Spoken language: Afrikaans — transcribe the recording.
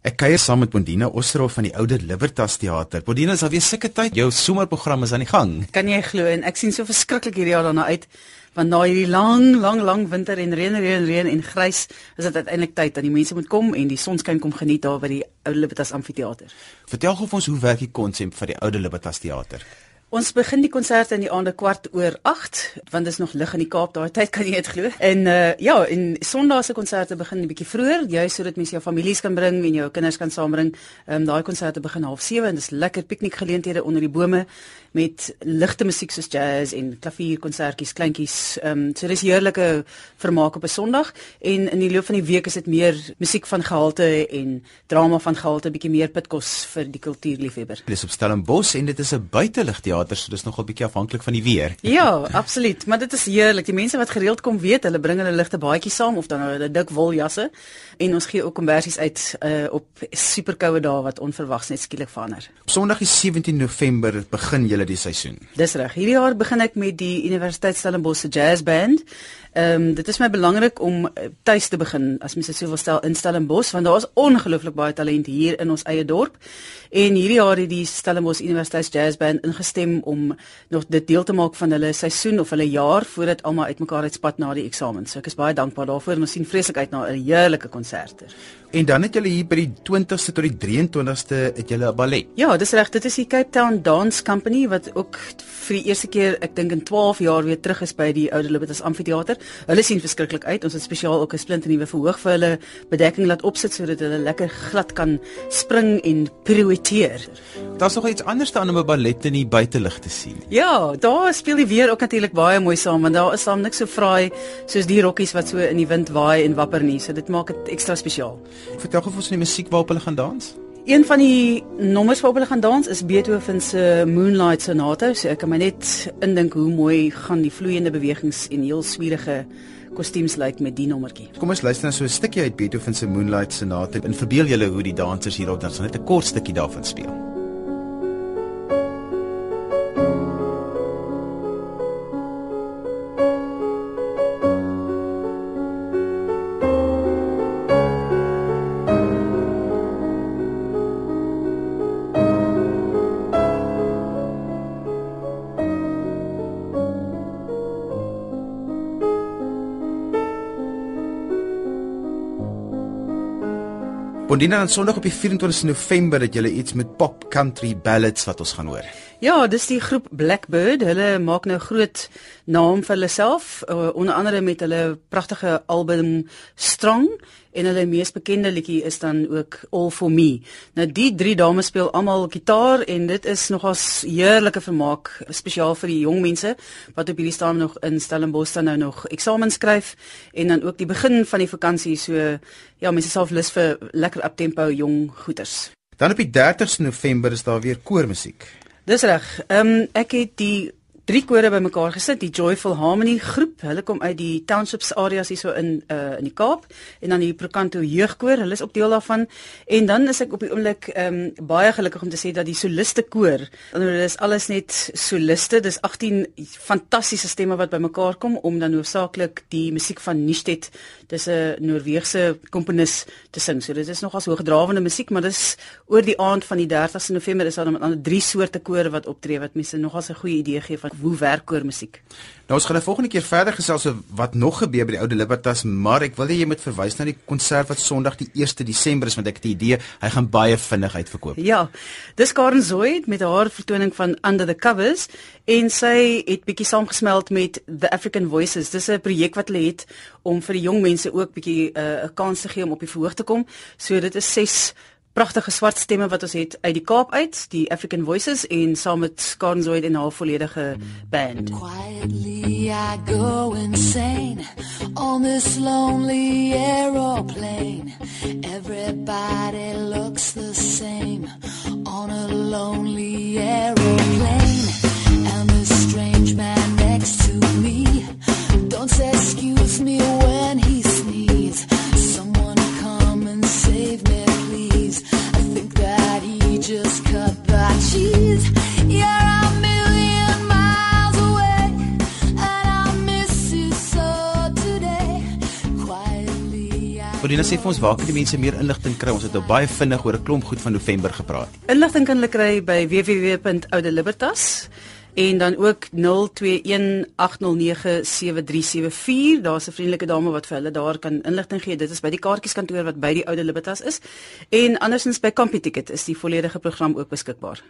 Ek kuier saam met Bondina Osterhof van die Oude Libertas Theater. Bondina, is alweer sulke tyd. Jou somerprogram is aan die gang. Kan jy glo en ek sien so verskriklik hierdie jaar daarna uit want na hierdie lang, lang, lang winter en reën, reën, reën en grys, is dit uiteindelik tyd dat die mense moet kom en die sonskyn kom geniet daar by die Oude Libertas Amfitheater. Vertel gou vir ons hoe werk die konsep van die Oude Libertas Theater? Ons begin die konserte in die aande kwart oor 8 want dit is nog lig in die Kaap daai tyd kan jy dit glo. En uh ja, en Sondag se konserte begin 'n bietjie vroeër, juist sodat mense jou families kan bring en jou kinders kan saambring. Ehm um, daai konserte begin 07:30 en dis lekker piknikgeleenthede onder die bome met ligte musiek soos jazz en klavierkonsertjies, kleintjies. Ehm um, so dis heerlike vermaak op 'n Sondag en in die loop van die week is dit meer musiek van gehalte en drama van gehalte, bietjie meer pitkos vir die kultuurliefhebber. Dit is op Stellenbosch en dit is 'n buitelug teater, so dis nogal bietjie afhanklik van die weer. Ja, absoluut, maar dit is heerlik. Die mense wat gereeld kom weet, hulle bring hulle ligte baadjies saam of dan hulle dik woljasse en ons gee ook kombersies uit uh, op superkoue dae wat onverwags net skielik verander. Op Sondag die 17 November begin julle die seisoen. Dis reg. Hierdie jaar begin ek met die Universiteit Stellenbosch se jazz band. Ehm um, dit is my belangrik om eh, tuis te begin as mens dit sou wil stel in Stellenbosch want daar is ongelooflik baie talent hier in ons eie dorp. En hierdie jaar het die Stellenbosch Universiteit Jazz Band ingestem om nog dit deel te maak van hulle seisoen of hulle jaar voordat almal uitmekaar uitspat na die eksamen. So ek is baie dankbaar daarvoor en ons sien vreeslik uit na 'n heerlike konsert. En dan het julle hier by die 20ste tot die 23ste het julle 'n ballet. Ja, dis reg, dit is die Cape Town Dance Company wat ook vir die eerste keer, ek dink in 12 jaar weer terug is by die Oude Libertas Amfitheater. Hulle sien verskriklik uit. Ons het spesiaal ook 'n splinte nuwe verhoog vir hulle bedekking laat opsit sodat hulle lekker glad kan spring en pirouetteer. Daar's nog iets anders dan om 'n ballet in die buitelug te sien. Ja, daar speel die weer ook natuurlik baie mooi saam want daar is dan niks so fraai soos die rokkies wat so in die wind waai en wapper nie. So dit maak dit ekstra spesiaal. Vertel gou vir ons van die musiek waarop hulle gaan dans. Een van die nommers waarop hulle gaan dans is Beethoven se Moonlight Sonata. So ek kan my net indink hoe mooi gaan die vloeiende bewegings en heel swierige kostuums lyk met die nommertjie. Kom ons luister nou so 'n stukkie uit Beethoven se Moonlight Sonata en verbeel julle hoe die dansers hierop dan net 'n kort stukkie daarvan speel. Bondina aan Sondag op die 24 November het julle iets met pop country ballads wat ons gaan hoor. Ja, dis die groep Blackbird. Hulle maak nou groot naam vir hulle self, uh, onder andere met hulle pragtige album Strong en hulle mees bekende liedjie is dan ook All for Me. Nou die drie dames speel almal gitaar en dit is nogals heerlike vermaak, spesiaal vir die jong mense wat op hierdie stadium nog in Stellenbosch dan nou nog eksamen skryf en dan ook die begin van die vakansie so ja, mense self lus vir lekker uptempo jong goeters. Dan op die 30ste November is daar weer koormusiek. Dis reg. Ehm um, ek het die drie kore bymekaar gesit, die Joyful Harmony groep. Hulle kom uit die townships areas hier so in uh in die Kaap en dan die Procanto jeugkoor. Hulle is ook deel daarvan. En dan is ek op die oomblik ehm um, baie gelukkig om te sê dat die soliste koor, hulle is alles net soliste. Dis 18 fantastiese stemme wat bymekaar kom om dan hoofsaaklik die musiek van Nistet, dis 'n Noorse komponis te sing. So dit is nogals hoogdrawende musiek, maar dis oor die aand van die 30ste November is daar dan ander drie soorte kore wat optree wat mense nogals 'n goeie idee gee van hoe werk koormusiek. Nou ons gaan 'n nou volgende keer verder gesels oor wat nog gebeur by die Oude Libertas, maar ek wil hê jy moet verwys na die konsert wat Sondag die 1 Desember is want ek het 'n idee hy gaan baie vinnig uitverkoop. Ja. Dis Karen Zoid met haar vertoning van Under the Covers en sy het bietjie saamgesmelt met The African Voices. Dis 'n projek wat hulle het om vir die jong mense ook bietjie uh, 'n uh, kans te gee om op die verhoog te kom. So dit is 6 pragtige swart stemme wat ons het uit die Kaap uit, die African Voices en saam met Skarnzoid en haar volledige band. Quietly I go insane on this lonely aeroplane. Everybody looks the same on a lonely aeroplane. Corina sê vir ons waar kan die mense meer inligting kry? Ons het nou baie vinnig oor 'n klomp goed van November gepraat. Inligting kan hulle kry by www.oudelibbertas en dan ook 0218097374 daar's 'n vriendelike dame wat vir hulle daar kan inligting gee dit is by die kaartjieskantoor wat by die oude Libertas is en andersins by Computicket is die volledige program ook beskikbaar